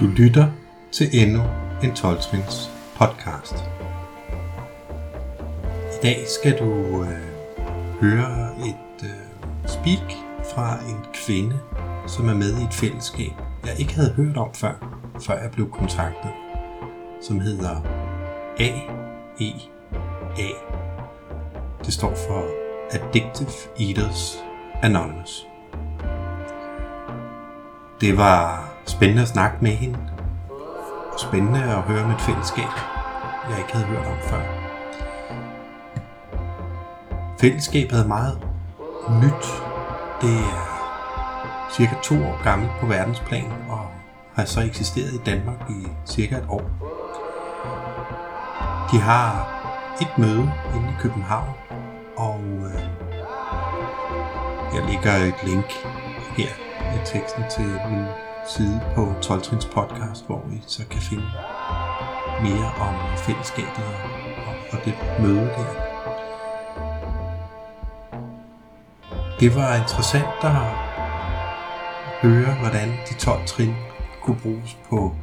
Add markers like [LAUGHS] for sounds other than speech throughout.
Du lytter til endnu en 12 podcast. I dag skal du øh, høre et øh, speak fra en kvinde, som er med i et fællesskab, jeg ikke havde hørt om før, før jeg blev kontaktet, som hedder AEA. E, Det står for Addictive Eaters Anonymous. Det var spændende at snakke med hende, og spændende at høre om et fællesskab, jeg ikke havde hørt om før. Fællesskabet er meget nyt. Det er cirka to år gammelt på verdensplan, og har så eksisteret i Danmark i cirka et år. De har et møde inde i København, og øh, jeg lægger et link her i teksten til min side på 12 Trins podcast, hvor I så kan finde mere om fællesskabet og, og det møde der. Det var interessant at høre, hvordan de 12 trin kunne bruges på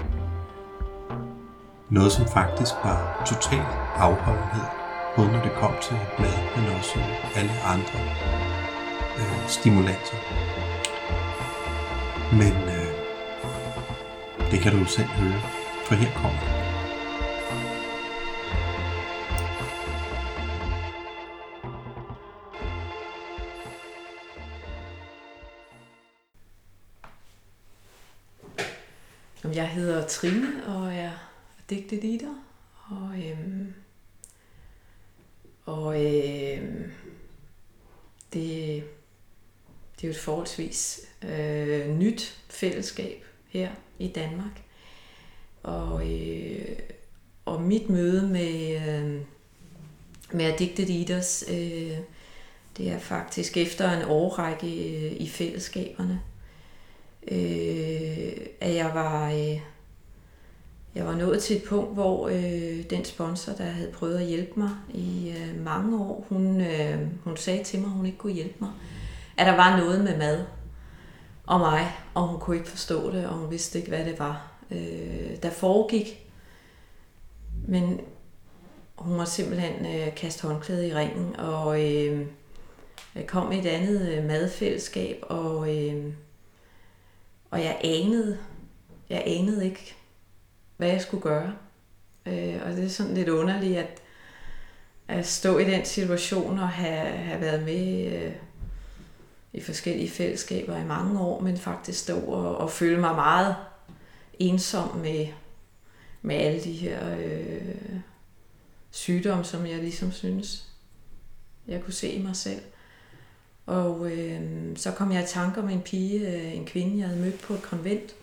noget, som faktisk var total afholdenhed, både når det kom til mad, men også alle andre øh, stimulanser. Men øh, det kan du selv høre, for her kommer det. Jeg hedder Trine og er digtet eater. Og, øhm, og øhm, det, det er jo et forholdsvis øh, nyt fællesskab her i Danmark. Og, øh, og mit møde med, øh, med Addicted Eaters, øh, det er faktisk efter en årrække øh, i fællesskaberne, øh, at jeg var, øh, jeg var nået til et punkt, hvor øh, den sponsor, der havde prøvet at hjælpe mig i øh, mange år, hun, øh, hun sagde til mig, at hun ikke kunne hjælpe mig. At der var noget med mad og mig, og hun kunne ikke forstå det, og hun vidste ikke, hvad det var, øh, der foregik. Men hun var simpelthen øh, kaste håndklæde i ringen, og øh, jeg kom i et andet øh, madfællesskab, og, øh, og jeg anede, jeg anede ikke, hvad jeg skulle gøre. Øh, og det er sådan lidt underligt, at, at stå i den situation og have, have været med øh, i forskellige fællesskaber i mange år, men faktisk stå og, og føle mig meget ensom med, med alle de her øh, sygdomme, som jeg ligesom synes, jeg kunne se i mig selv. Og øh, så kom jeg i tanker om en pige, øh, en kvinde, jeg havde mødt på et konvent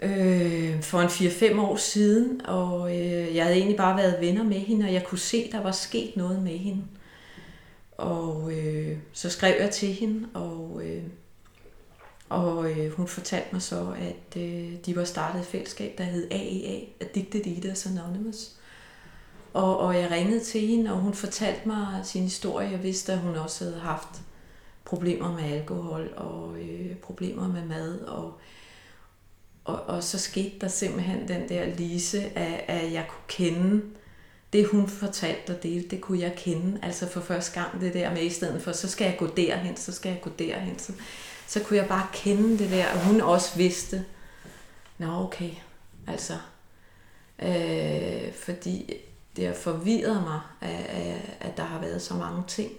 øh, for en 4-5 år siden, og øh, jeg havde egentlig bare været venner med hende, og jeg kunne se, der var sket noget med hende. Og øh, så skrev jeg til hende, og, øh, og øh, hun fortalte mig så, at øh, de var startet et fællesskab, der hed AEA, Addicted Eaters Anonymous. Og, og jeg ringede til hende, og hun fortalte mig sin historie. Jeg vidste, at hun også havde haft problemer med alkohol og øh, problemer med mad. Og, og, og så skete der simpelthen den der lise, at, at jeg kunne kende det, hun fortalte og delte, det kunne jeg kende. Altså for første gang det der med, i stedet for, så skal jeg gå derhen, så skal jeg gå derhen. Så, så kunne jeg bare kende det der, og hun også vidste, nå okay, altså, øh, fordi det har forvirret mig, at, at, der har været så mange ting.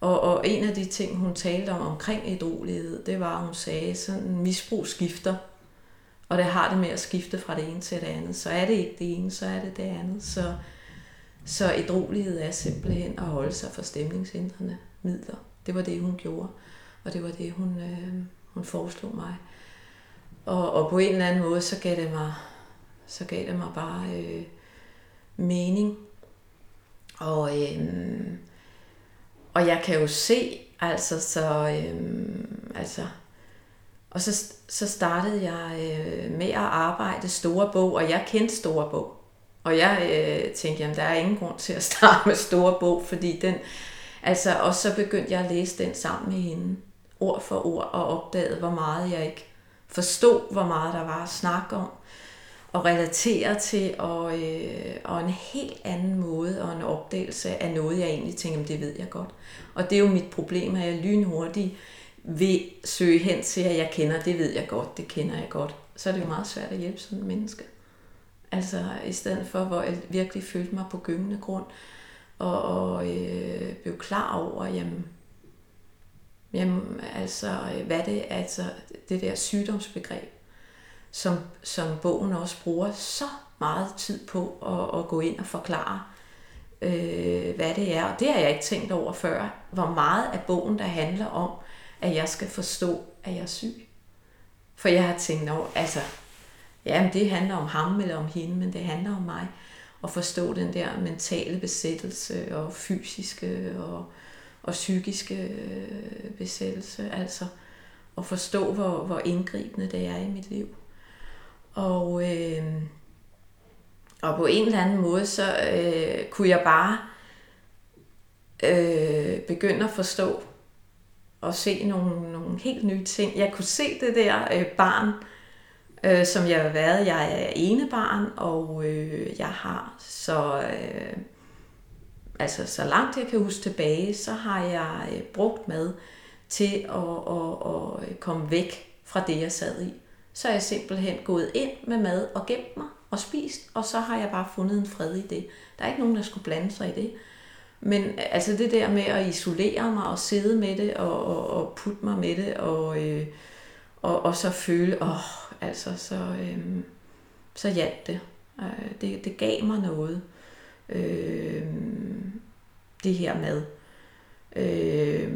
Og, og en af de ting, hun talte om omkring idrolighed, det var, at hun sagde, sådan misbrug skifter. Og det har det med at skifte fra det ene til det andet. Så er det ikke det ene, så er det det andet. Så, så edrolighed er simpelthen at holde sig for stemningshindrende midler. Det var det, hun gjorde. Og det var det, hun, øh, hun foreslog mig. Og, og på en eller anden måde, så gav det mig, så gav det mig bare øh, mening. Og, øh, og jeg kan jo se, altså, så, øh, altså, og så, så startede jeg øh, med at arbejde Store Bog, og jeg kendte Store Bog. Og jeg øh, tænkte, jamen der er ingen grund til at [LAUGHS] starte med Store Bog, fordi den, altså, og så begyndte jeg at læse den sammen med hende, ord for ord, og opdagede, hvor meget jeg ikke forstod, hvor meget der var at snakke om, og relatere til, og, øh, og en helt anden måde og en opdagelse af noget, jeg egentlig tænker, det ved jeg godt. Og det er jo mit problem, at jeg lynhurtigt vil søge hen til, at jeg kender, det ved jeg godt, det kender jeg godt. Så er det jo meget svært at hjælpe sådan en menneske. Altså i stedet for, hvor jeg virkelig følte mig på gyngende grund, og, og øh, blev klar over, jamen, jamen altså, hvad det altså det der sygdomsbegreb, som, som bogen også bruger så meget tid på at, at gå ind og forklare, øh, hvad det er. Og det har jeg ikke tænkt over før, hvor meget af bogen, der handler om, at jeg skal forstå, at jeg er syg. For jeg har tænkt over, altså, ja, det handler om ham eller om hende, men det handler om mig. At forstå den der mentale besættelse og fysiske og, og psykiske øh, besættelse. Altså at forstå, hvor, hvor indgribende det er i mit liv. Og, øh, og på en eller anden måde, så øh, kunne jeg bare øh, begynde at forstå og se nogle, nogle helt nye ting. Jeg kunne se det der øh, barn, øh, som jeg har været. Jeg er ene barn, og øh, jeg har så... Øh, altså så langt jeg kan huske tilbage, så har jeg øh, brugt mad til at, at, at komme væk fra det, jeg sad i. Så er jeg simpelthen gået ind med mad og gemt mig og spist, og så har jeg bare fundet en fred i det. Der er ikke nogen, der skulle blande sig i det. Men altså det der med at isolere mig og sidde med det og, og, og putte mig med det og, øh, og, og så føle, åh, altså så, øh, så hjalp det. Øh, det. Det gav mig noget, øh, det her med. Øh,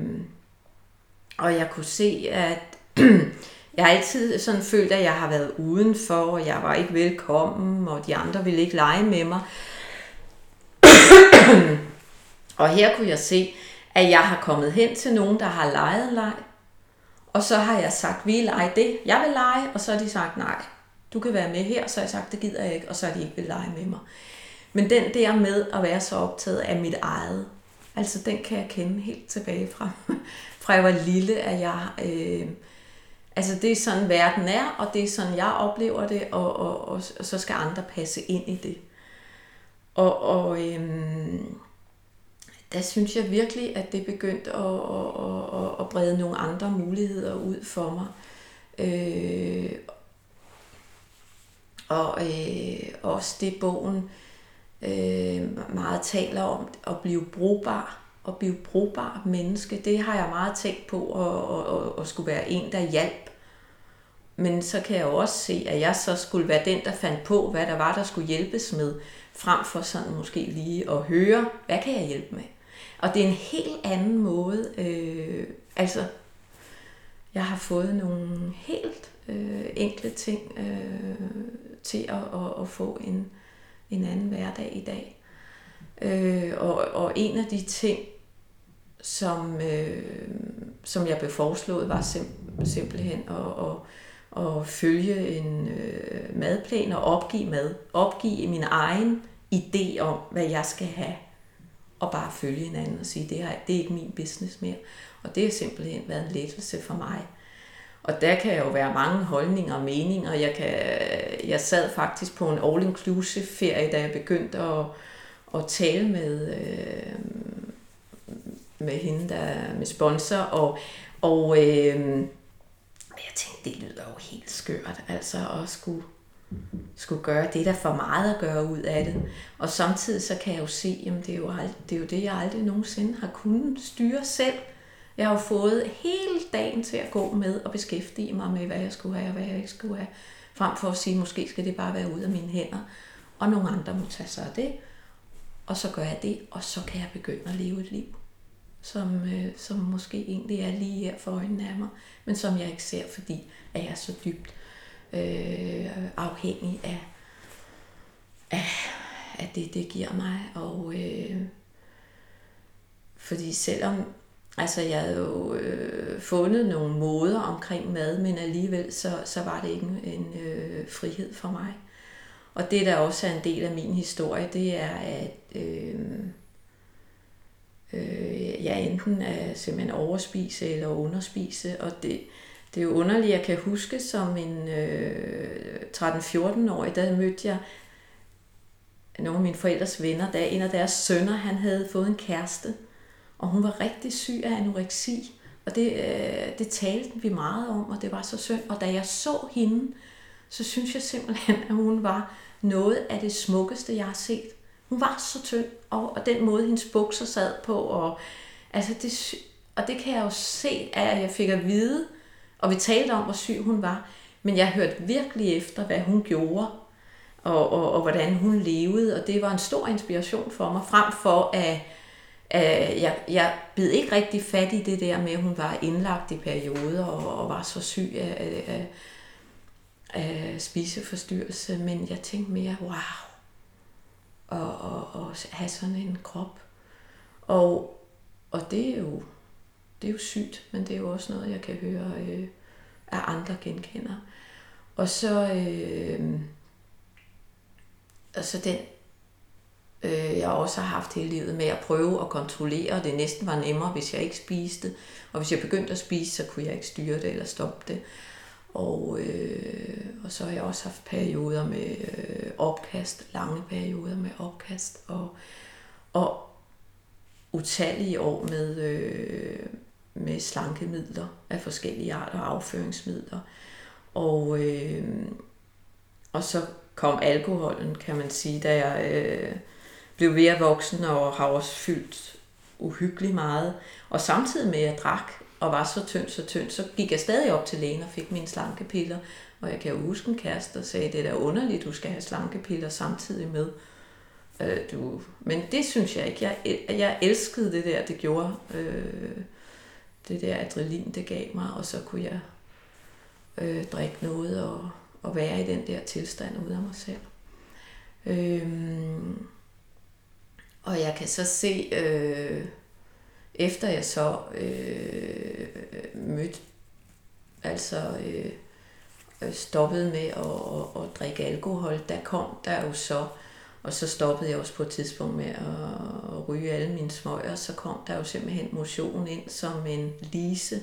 og jeg kunne se, at [CLEARS THROAT] jeg har altid sådan følt, at jeg har været udenfor, og jeg var ikke velkommen, og de andre ville ikke lege med mig og her kunne jeg se, at jeg har kommet hen til nogen, der har leget en leg, og så har jeg sagt, vi lege det, jeg vil lege, og så har de sagt, nej, du kan være med her, så har jeg sagt, det gider jeg ikke, og så har de ikke vil lege med mig. Men den der med at være så optaget af mit eget, altså den kan jeg kende helt tilbage fra, [LAUGHS] fra jeg var lille, at jeg, øh, altså det er sådan verden er, og det er sådan jeg oplever det, og, og, og, og så skal andre passe ind i det. Og, og øh, der synes jeg virkelig, at det begyndte at, at, at, at brede nogle andre muligheder ud for mig. Øh, og øh, også det bogen øh, meget taler om, at blive brugbar at blive brugbar menneske, det har jeg meget tænkt på at, at, at, at skulle være en, der hjalp. Men så kan jeg jo også se, at jeg så skulle være den, der fandt på, hvad der var, der skulle hjælpes med, frem for sådan måske lige at høre, hvad kan jeg hjælpe med? Og det er en helt anden måde. Øh, altså, jeg har fået nogle helt øh, enkle ting øh, til at, at, at få en, en anden hverdag i dag. Øh, og, og en af de ting, som, øh, som jeg blev foreslået, var sim- simpelthen at, at, at følge en øh, madplan og opgive mad. Opgive min egen idé om, hvad jeg skal have, og bare følge hinanden og sige, det, her, det er ikke min business mere. Og det har simpelthen været en lettelse for mig. Og der kan jo være mange holdninger og meninger. Jeg, kan, jeg sad faktisk på en all-inclusive ferie, da jeg begyndte at, at tale med, øh, med hende, der med sponsor, og, og øh, jeg tænkte, det lyder jo helt skørt, altså at skulle, skulle gøre det, der for meget at gøre ud af det. Og samtidig så kan jeg jo se, at det er jo, ald- det er jo det, jeg aldrig nogensinde har kunnet styre selv. Jeg har jo fået hele dagen til at gå med og beskæftige mig med, hvad jeg skulle have og hvad jeg ikke skulle have. Frem for at sige, måske skal det bare være ud af mine hænder, og nogle andre må tage sig af det. Og så gør jeg det, og så kan jeg begynde at leve et liv, som, øh, som måske egentlig er lige her for øjnene af mig, men som jeg ikke ser, fordi at jeg er så dybt øh, afhængig af, af, af det, det giver mig. Og øh, fordi selvom altså jeg havde jo øh, fundet nogle måder omkring mad, men alligevel så, så var det ikke en, en øh, frihed for mig. Og det, der også er en del af min historie, det er, at øh, øh, jeg enten er simpelthen overspise eller underspise, og det, det er jo underligt, jeg kan huske som en øh, 13-14-årig, der mødte jeg nogle af mine forældres venner, der en af deres sønner, han havde fået en kæreste, og hun var rigtig syg af anoreksi. Og det, øh, det talte vi meget om, og det var så synd. Og da jeg så hende, så synes jeg simpelthen, at hun var noget af det smukkeste, jeg har set. Hun var så tynd, og, og den måde, hendes bukser sad på, og, altså det, og det kan jeg jo se, at jeg fik at vide, og vi talte om, hvor syg hun var. Men jeg hørte virkelig efter, hvad hun gjorde, og, og, og hvordan hun levede, og det var en stor inspiration for mig, frem for at at jeg, jeg bed ikke rigtig fat i det der med, at hun var indlagt i perioder og, og var så syg af, af, af spiseforstyrrelse, men jeg tænkte mere, wow, og, og, og have sådan en krop. Og, og det er jo det er jo sygt, men det er jo også noget, jeg kan høre, øh, at andre genkender. Og så, øh, altså den øh, jeg også har haft hele livet med at prøve at kontrollere, og det næsten var nemmere, hvis jeg ikke spiste. Og hvis jeg begyndte at spise, så kunne jeg ikke styre det eller stoppe det. Og, øh, og så har jeg også haft perioder med øh, opkast, lange perioder med opkast, og, og utallige år med, øh, med slankemidler af forskellige arter, afføringsmidler. Og, øh, og så kom alkoholen, kan man sige, da jeg øh, blev mere voksen og har også fyldt uhyggeligt meget. Og samtidig med, at jeg drak og var så tynd, så tynd, så gik jeg stadig op til lægen og fik mine slankepiller. Og jeg kan jo huske en kæreste, der sagde, det er da underligt, du skal have slankepiller samtidig med. Øh, du... Men det synes jeg ikke. Jeg, jeg elskede det der, det gjorde. Øh, det der adrenalin, det gav mig, og så kunne jeg øh, drikke noget og, og være i den der tilstand ude af mig selv. Øhm, og jeg kan så se, øh, efter jeg så øh, mødte, altså øh, øh stoppede med at, at, at drikke alkohol, der kom der jo så, og så stoppede jeg også på et tidspunkt med at, ryge alle mine smøger, så kom der jo simpelthen motion ind som en lise,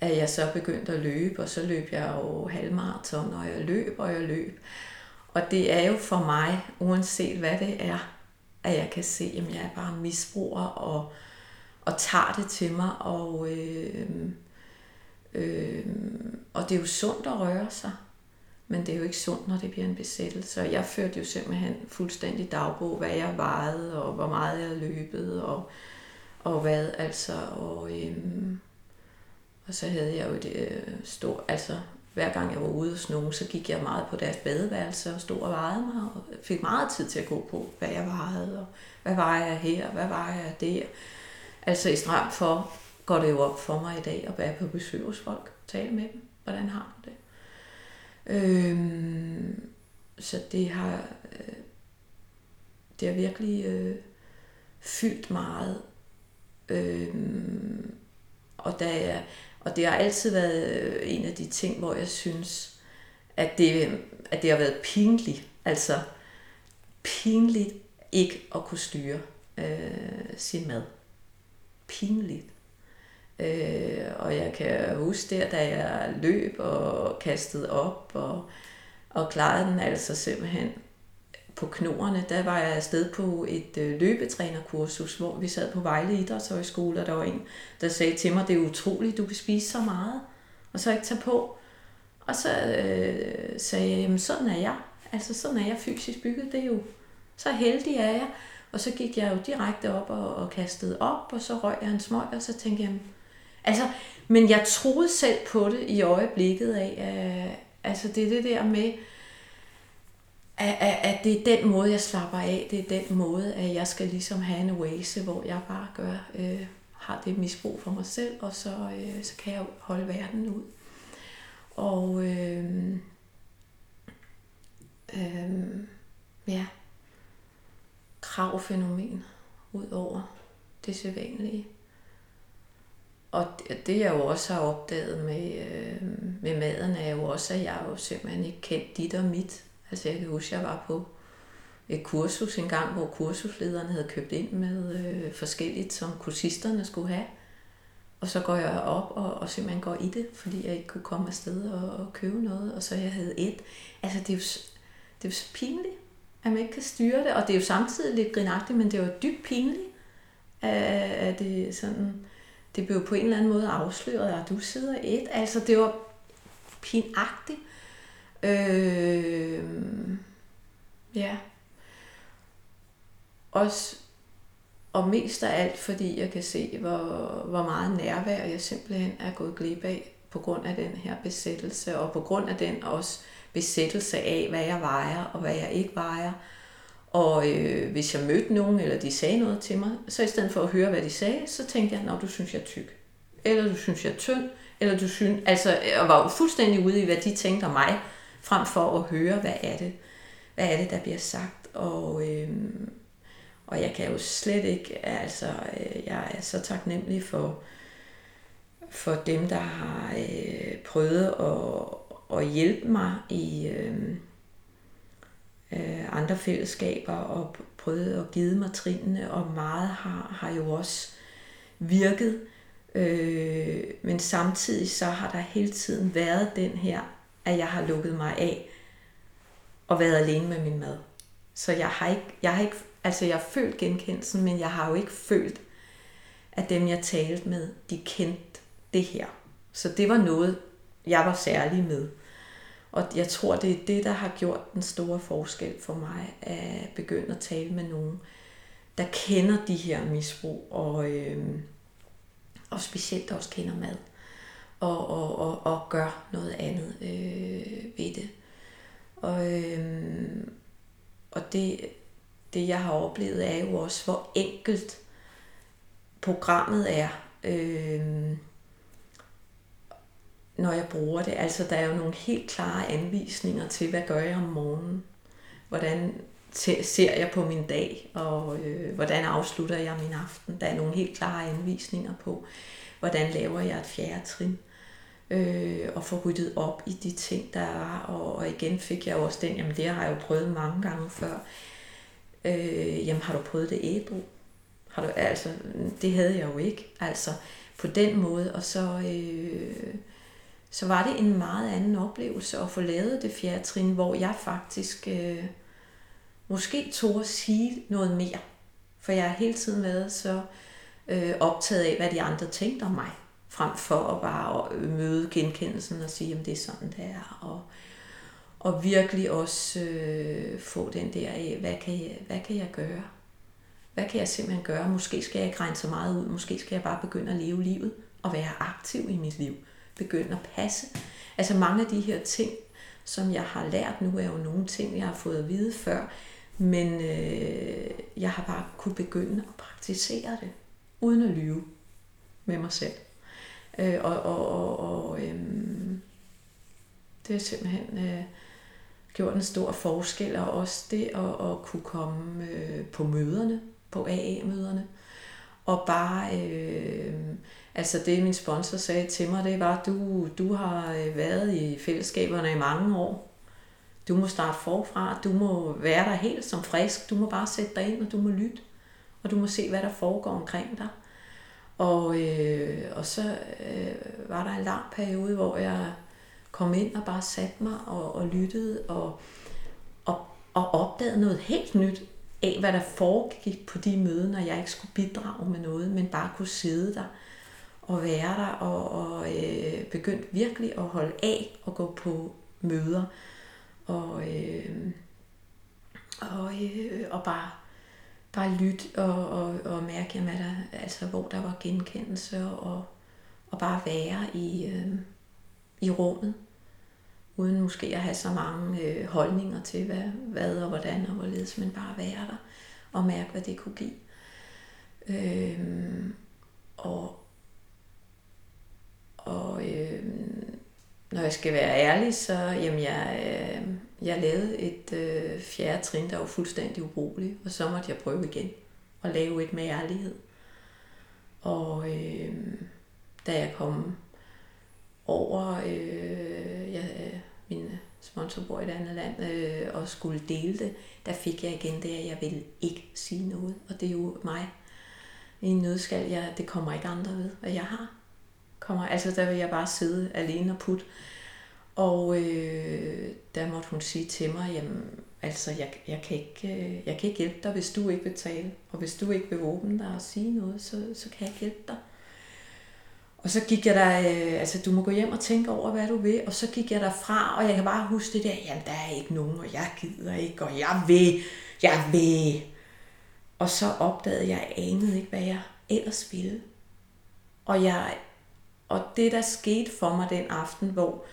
at jeg så begyndte at løbe, og så løb jeg jo halvmarathon, og jeg løb, og jeg løb. Og det er jo for mig, uanset hvad det er, at jeg kan se, at jeg er bare misbruger og, og tager det til mig. Og, øh, øh, og det er jo sundt at røre sig, men det er jo ikke sundt, når det bliver en besættelse. Og jeg førte jo simpelthen fuldstændig dagbog, hvad jeg vejede, og hvor meget jeg løbet, og, og hvad altså. Og, øhm, og så havde jeg jo det øh, stort, altså hver gang jeg var ude hos nogen, så gik jeg meget på deres badeværelse og stod og vejede mig, og fik meget tid til at gå på, hvad jeg vejede, og hvad vejer jeg her, hvad vejer jeg der. Altså i stram for, går det jo op for mig i dag at være på besøg hos folk, tale med dem, hvordan har du det. Øhm, så det har, øh, det har virkelig øh, fyldt meget. Øhm, og da jeg, og det har altid været øh, en af de ting, hvor jeg synes, at det, at det har været pinligt. Altså pinligt ikke at kunne styre øh, sin mad. Pinligt. Øh, og jeg kan huske der, da jeg løb og kastede op og, og klarede den altså simpelthen på knorene, der var jeg afsted på et øh, løbetrænerkursus, hvor vi sad på Vejle Idrætshøjskole, og der var en, der sagde til mig, det er utroligt, du kan spise så meget, og så ikke tage på. Og så øh, sagde jeg, jamen sådan er jeg. Altså sådan er jeg fysisk bygget, det er jo, så heldig er jeg. Og så gik jeg jo direkte op og, og kastede op, og så røg jeg en smøg, og så tænkte jeg, altså, men jeg troede selv på det i øjeblikket af, øh, altså det er det der med, at, at, at det er den måde, jeg slapper af. Det er den måde, at jeg skal ligesom have en oase, hvor jeg bare gør, øh, har det misbrug for mig selv, og så, øh, så kan jeg holde verden ud. Og øh, øh, ja, kravfænomen ud over det sædvanlige. Og det, jeg jo også har opdaget med, øh, med maden, er jo også, at jeg jo simpelthen ikke kendt dit og mit. Altså jeg kan huske, at jeg var på et kursus en gang, hvor kursuslederen havde købt ind med øh, forskelligt, som kursisterne skulle have. Og så går jeg op og, og simpelthen går i det, fordi jeg ikke kunne komme afsted og, og købe noget, og så jeg havde et. Altså det er jo, det er jo så pinligt, at man ikke kan styre det, og det er jo samtidig lidt grinagtigt, men det er jo dybt pinligt, at det sådan, det blev på en eller anden måde afsløret, at du sidder et. Altså det var pinagtigt. Øh, ja. Også og mest af alt, fordi jeg kan se, hvor, hvor meget nærvær jeg simpelthen er gået glip af på grund af den her besættelse, og på grund af den også besættelse af, hvad jeg vejer og hvad jeg ikke vejer. Og øh, hvis jeg mødte nogen, eller de sagde noget til mig, så i stedet for at høre, hvad de sagde, så tænkte jeg, når du synes, jeg er tyk. Eller du synes, jeg er tynd. Eller du synes, altså, øh, jeg var fuldstændig ude i, hvad de tænkte om mig, frem for at høre, hvad er det, hvad er det der bliver sagt. Og, øh, og jeg kan jo slet ikke, altså, øh, jeg er så taknemmelig for, for dem, der har øh, prøvet at, at hjælpe mig i øh, øh, andre fællesskaber og prøvet at give mig trinene, og meget har, har jo også virket. Øh, men samtidig så har der hele tiden været den her, at jeg har lukket mig af og været alene med min mad. Så jeg har ikke, jeg har ikke Altså, jeg har følt genkendelsen, men jeg har jo ikke følt, at dem, jeg talte med, de kendte det her. Så det var noget, jeg var særlig med. Og jeg tror, det er det, der har gjort den store forskel for mig, at begynde at tale med nogen, der kender de her misbrug, og, øh, og specielt også kender mad, og, og, og, og gør noget andet øh, ved det. Og, øh, og det, det, jeg har oplevet, er jo også, hvor enkelt programmet er, øh, når jeg bruger det. Altså, der er jo nogle helt klare anvisninger til, hvad gør jeg om morgenen? Hvordan ser jeg på min dag, og øh, hvordan afslutter jeg min aften? Der er nogle helt klare anvisninger på, hvordan laver jeg et fjerde trin, øh, og få ryddet op i de ting, der er. Og, og igen fik jeg også den, jamen det har jeg jo prøvet mange gange før, øh, jamen har du prøvet det ædru? Har du, altså, det havde jeg jo ikke, altså på den måde, og så, øh, så var det en meget anden oplevelse at få lavet det fjerde trin, hvor jeg faktisk øh, måske tog at sige noget mere, for jeg har hele tiden været så øh, optaget af, hvad de andre tænkte om mig, frem for at bare øh, møde genkendelsen og sige, at det er sådan, det er, og og virkelig også øh, få den der af, hvad kan, jeg, hvad kan jeg gøre? Hvad kan jeg simpelthen gøre? Måske skal jeg ikke regne så meget ud. Måske skal jeg bare begynde at leve livet og være aktiv i mit liv. Begynde at passe. Altså mange af de her ting, som jeg har lært nu, er jo nogle ting, jeg har fået at vide før. Men øh, jeg har bare kunne begynde at praktisere det, uden at lyve med mig selv. Øh, og og, og, og øh, det har simpelthen... Øh, gjort en stor forskel, og også det at, at kunne komme øh, på møderne, på AA-møderne, og bare, øh, altså det min sponsor sagde til mig, det var, du, du har øh, været i fællesskaberne i mange år, du må starte forfra, du må være der helt som frisk, du må bare sætte dig ind, og du må lytte, og du må se, hvad der foregår omkring dig. Og, øh, og så øh, var der en lang periode, hvor jeg kom ind og bare satte mig og, og lyttede og, og, og opdagede noget helt nyt af, hvad der foregik på de møder, når jeg ikke skulle bidrage med noget, men bare kunne sidde der og være der og, og øh, begyndte virkelig at holde af og gå på møder. Og, øh, og, øh, og bare bare lytte og, og, og mærke, jamen, der, altså, hvor der var genkendelse og, og bare være i, øh, i rummet uden måske at have så mange øh, holdninger til, hvad, hvad og hvordan og hvorledes, men bare være der og mærke, hvad det kunne give. Øhm, og og øh, når jeg skal være ærlig, så jamen jeg, øh, jeg lavede et øh, fjerde trin, der var fuldstændig ubrugeligt, og så måtte jeg prøve igen og lave et med ærlighed. Og øh, da jeg kom over, øh, jeg, øh, min sponsor bor i et andet land, øh, og skulle dele det, der fik jeg igen det, at jeg ville ikke sige noget. Og det er jo mig i en nødskal. Jeg, det kommer ikke andre ved, hvad jeg har. kommer, altså der vil jeg bare sidde alene og putte. Og øh, der måtte hun sige til mig, jamen, altså, jeg, jeg, kan ikke, øh, jeg kan ikke hjælpe dig, hvis du ikke vil tale. Og hvis du ikke vil åbne dig og sige noget, så, så kan jeg ikke hjælpe dig. Og så gik jeg der, øh, altså du må gå hjem og tænke over, hvad du vil, og så gik jeg derfra, og jeg kan bare huske det der, jamen der er ikke nogen, og jeg gider ikke, og jeg vil, jeg vil. Og så opdagede jeg, jeg anede ikke, hvad jeg ellers ville. Og, jeg, og det, der skete for mig den aften, hvor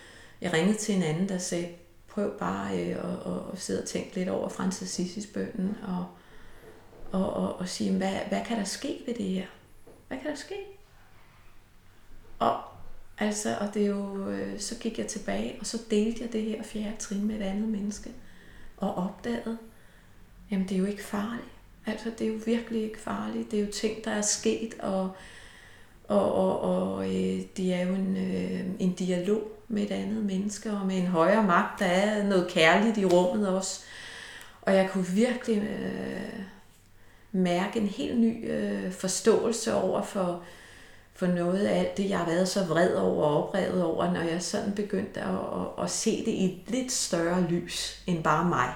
jeg ringede til en anden, der sagde, prøv bare øh, at, at, at sidde og tænke lidt over Francis bønden, og, og, og, og sige, hvad, hvad kan der ske ved det her? Hvad kan der ske? Og, altså, og det er jo, øh, så gik jeg tilbage, og så delte jeg det her fjerde trin med et andet menneske, og opdagede, jamen det er jo ikke farligt. Altså, det er jo virkelig ikke farligt. Det er jo ting, der er sket, og, og, og, og øh, det er jo en, øh, en dialog med et andet menneske, og med en højere magt. Der er noget kærligt i rummet også. Og jeg kunne virkelig øh, mærke en helt ny øh, forståelse over for, for noget af alt det, jeg har været så vred over og oprevet over, når jeg sådan begyndte at, at, at se det i et lidt større lys end bare mig.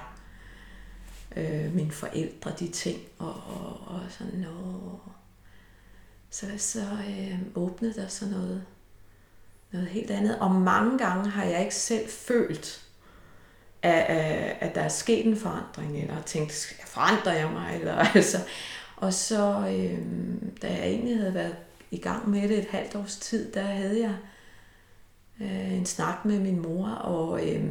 Øh, mine forældre, de ting, og, og, og sådan noget. Så, så øh, åbnede der så noget, noget helt andet. Og mange gange har jeg ikke selv følt, at, at, at der er sket en forandring, eller tænkt, forandrer jeg mig? Eller, [LAUGHS] altså. Og så, øh, da jeg egentlig havde været i gang med det et halvt års tid, der havde jeg øh, en snak med min mor, og øh,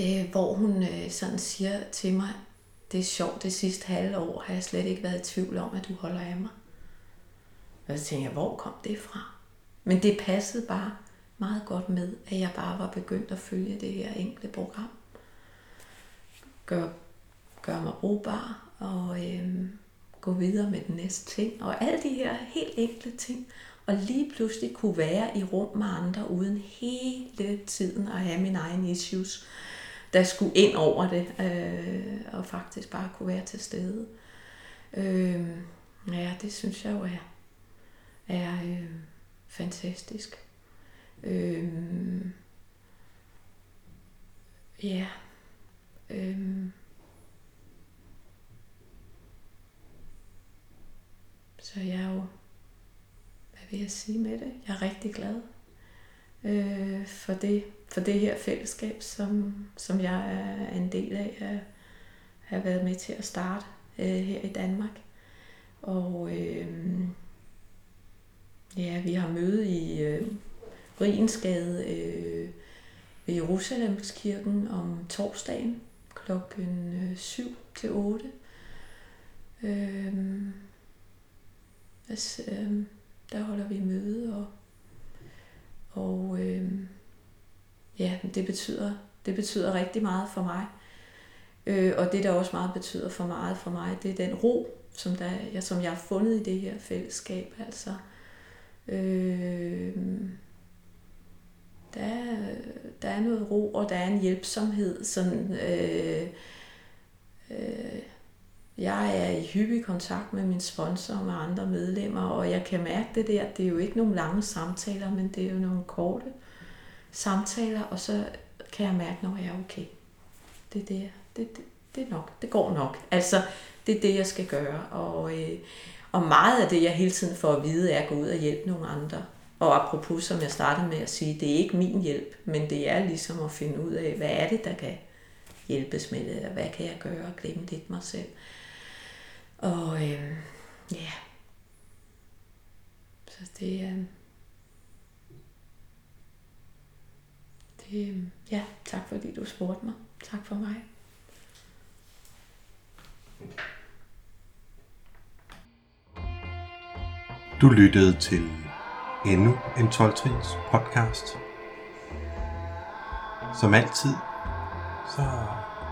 øh, hvor hun øh, sådan siger til mig, det er sjovt, det sidste halve år har jeg slet ikke været i tvivl om, at du holder af mig. Og så tænkte jeg, hvor kom det fra? Men det passede bare meget godt med, at jeg bare var begyndt at følge det her enkle program. Gør, gør mig brugbar og øhm, gå videre med den næste ting. Og alle de her helt enkle ting. Og lige pludselig kunne være i rum med andre, uden hele tiden at have mine egne issues, der skulle ind over det, øh, og faktisk bare kunne være til stede. Øh, ja, det synes jeg jo er, er øh, fantastisk. Øh, ja. Øh, så jeg er jo, hvad vil jeg sige med det? Jeg er rigtig glad øh, for, det, for det her fællesskab, som, som jeg er en del af at have været med til at starte øh, her i Danmark. Og øh, Ja, vi har møde i øh, Rigensgade øh, ved Jerusalemskirken om torsdagen klokken øh, 7 til 8. Øh, altså, øh, der holder vi møde, og, og øh, ja, det betyder, det betyder rigtig meget for mig. Øh, og det, der også meget betyder for meget for mig, det er den ro, som, der, jeg, som jeg har fundet i det her fællesskab. Altså, Øh, der, der er noget ro, og der er en hjælpsomhed. Sådan, øh, øh, jeg er i hyppig kontakt med min sponsor og med andre medlemmer, og jeg kan mærke det der. Det er jo ikke nogle lange samtaler, men det er jo nogle korte samtaler, og så kan jeg mærke, når jeg er okay. Det er det, det, det, det er nok. Det går nok. Altså, det er det, jeg skal gøre. Og, øh, og meget af det, jeg hele tiden får at vide, er at gå ud og hjælpe nogle andre. Og apropos, som jeg startede med at sige, det er ikke min hjælp, men det er ligesom at finde ud af, hvad er det, der kan hjælpes med det, og hvad kan jeg gøre og glemme lidt mig selv. Og øh, ja, så det er... Øh, det, øhm, ja, tak fordi du spurgte mig. Tak for mig. Du lyttede til endnu en 12 podcast. Som altid, så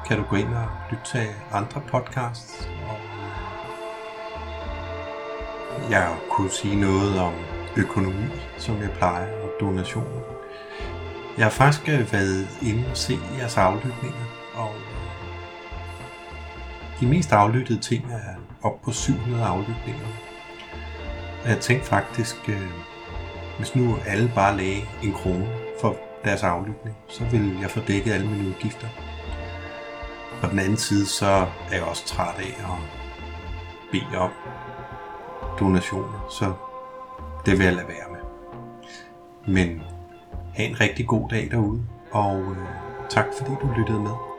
kan du gå ind og lytte til andre podcasts jeg kunne sige noget om økonomi, som jeg plejer, og donationer. Jeg har faktisk øh, været inde og se jeres aflytninger, og øh, de mest aflyttede ting er op på 700 aflytninger. Jeg tænkte faktisk, øh, hvis nu alle bare lagde en krone for deres aflytning, så vil jeg få dækket alle mine udgifter. På den anden side, så er jeg også træt af at bede om donationer, så det vil jeg lade være med. Men have en rigtig god dag derude, og øh, tak fordi du lyttede med.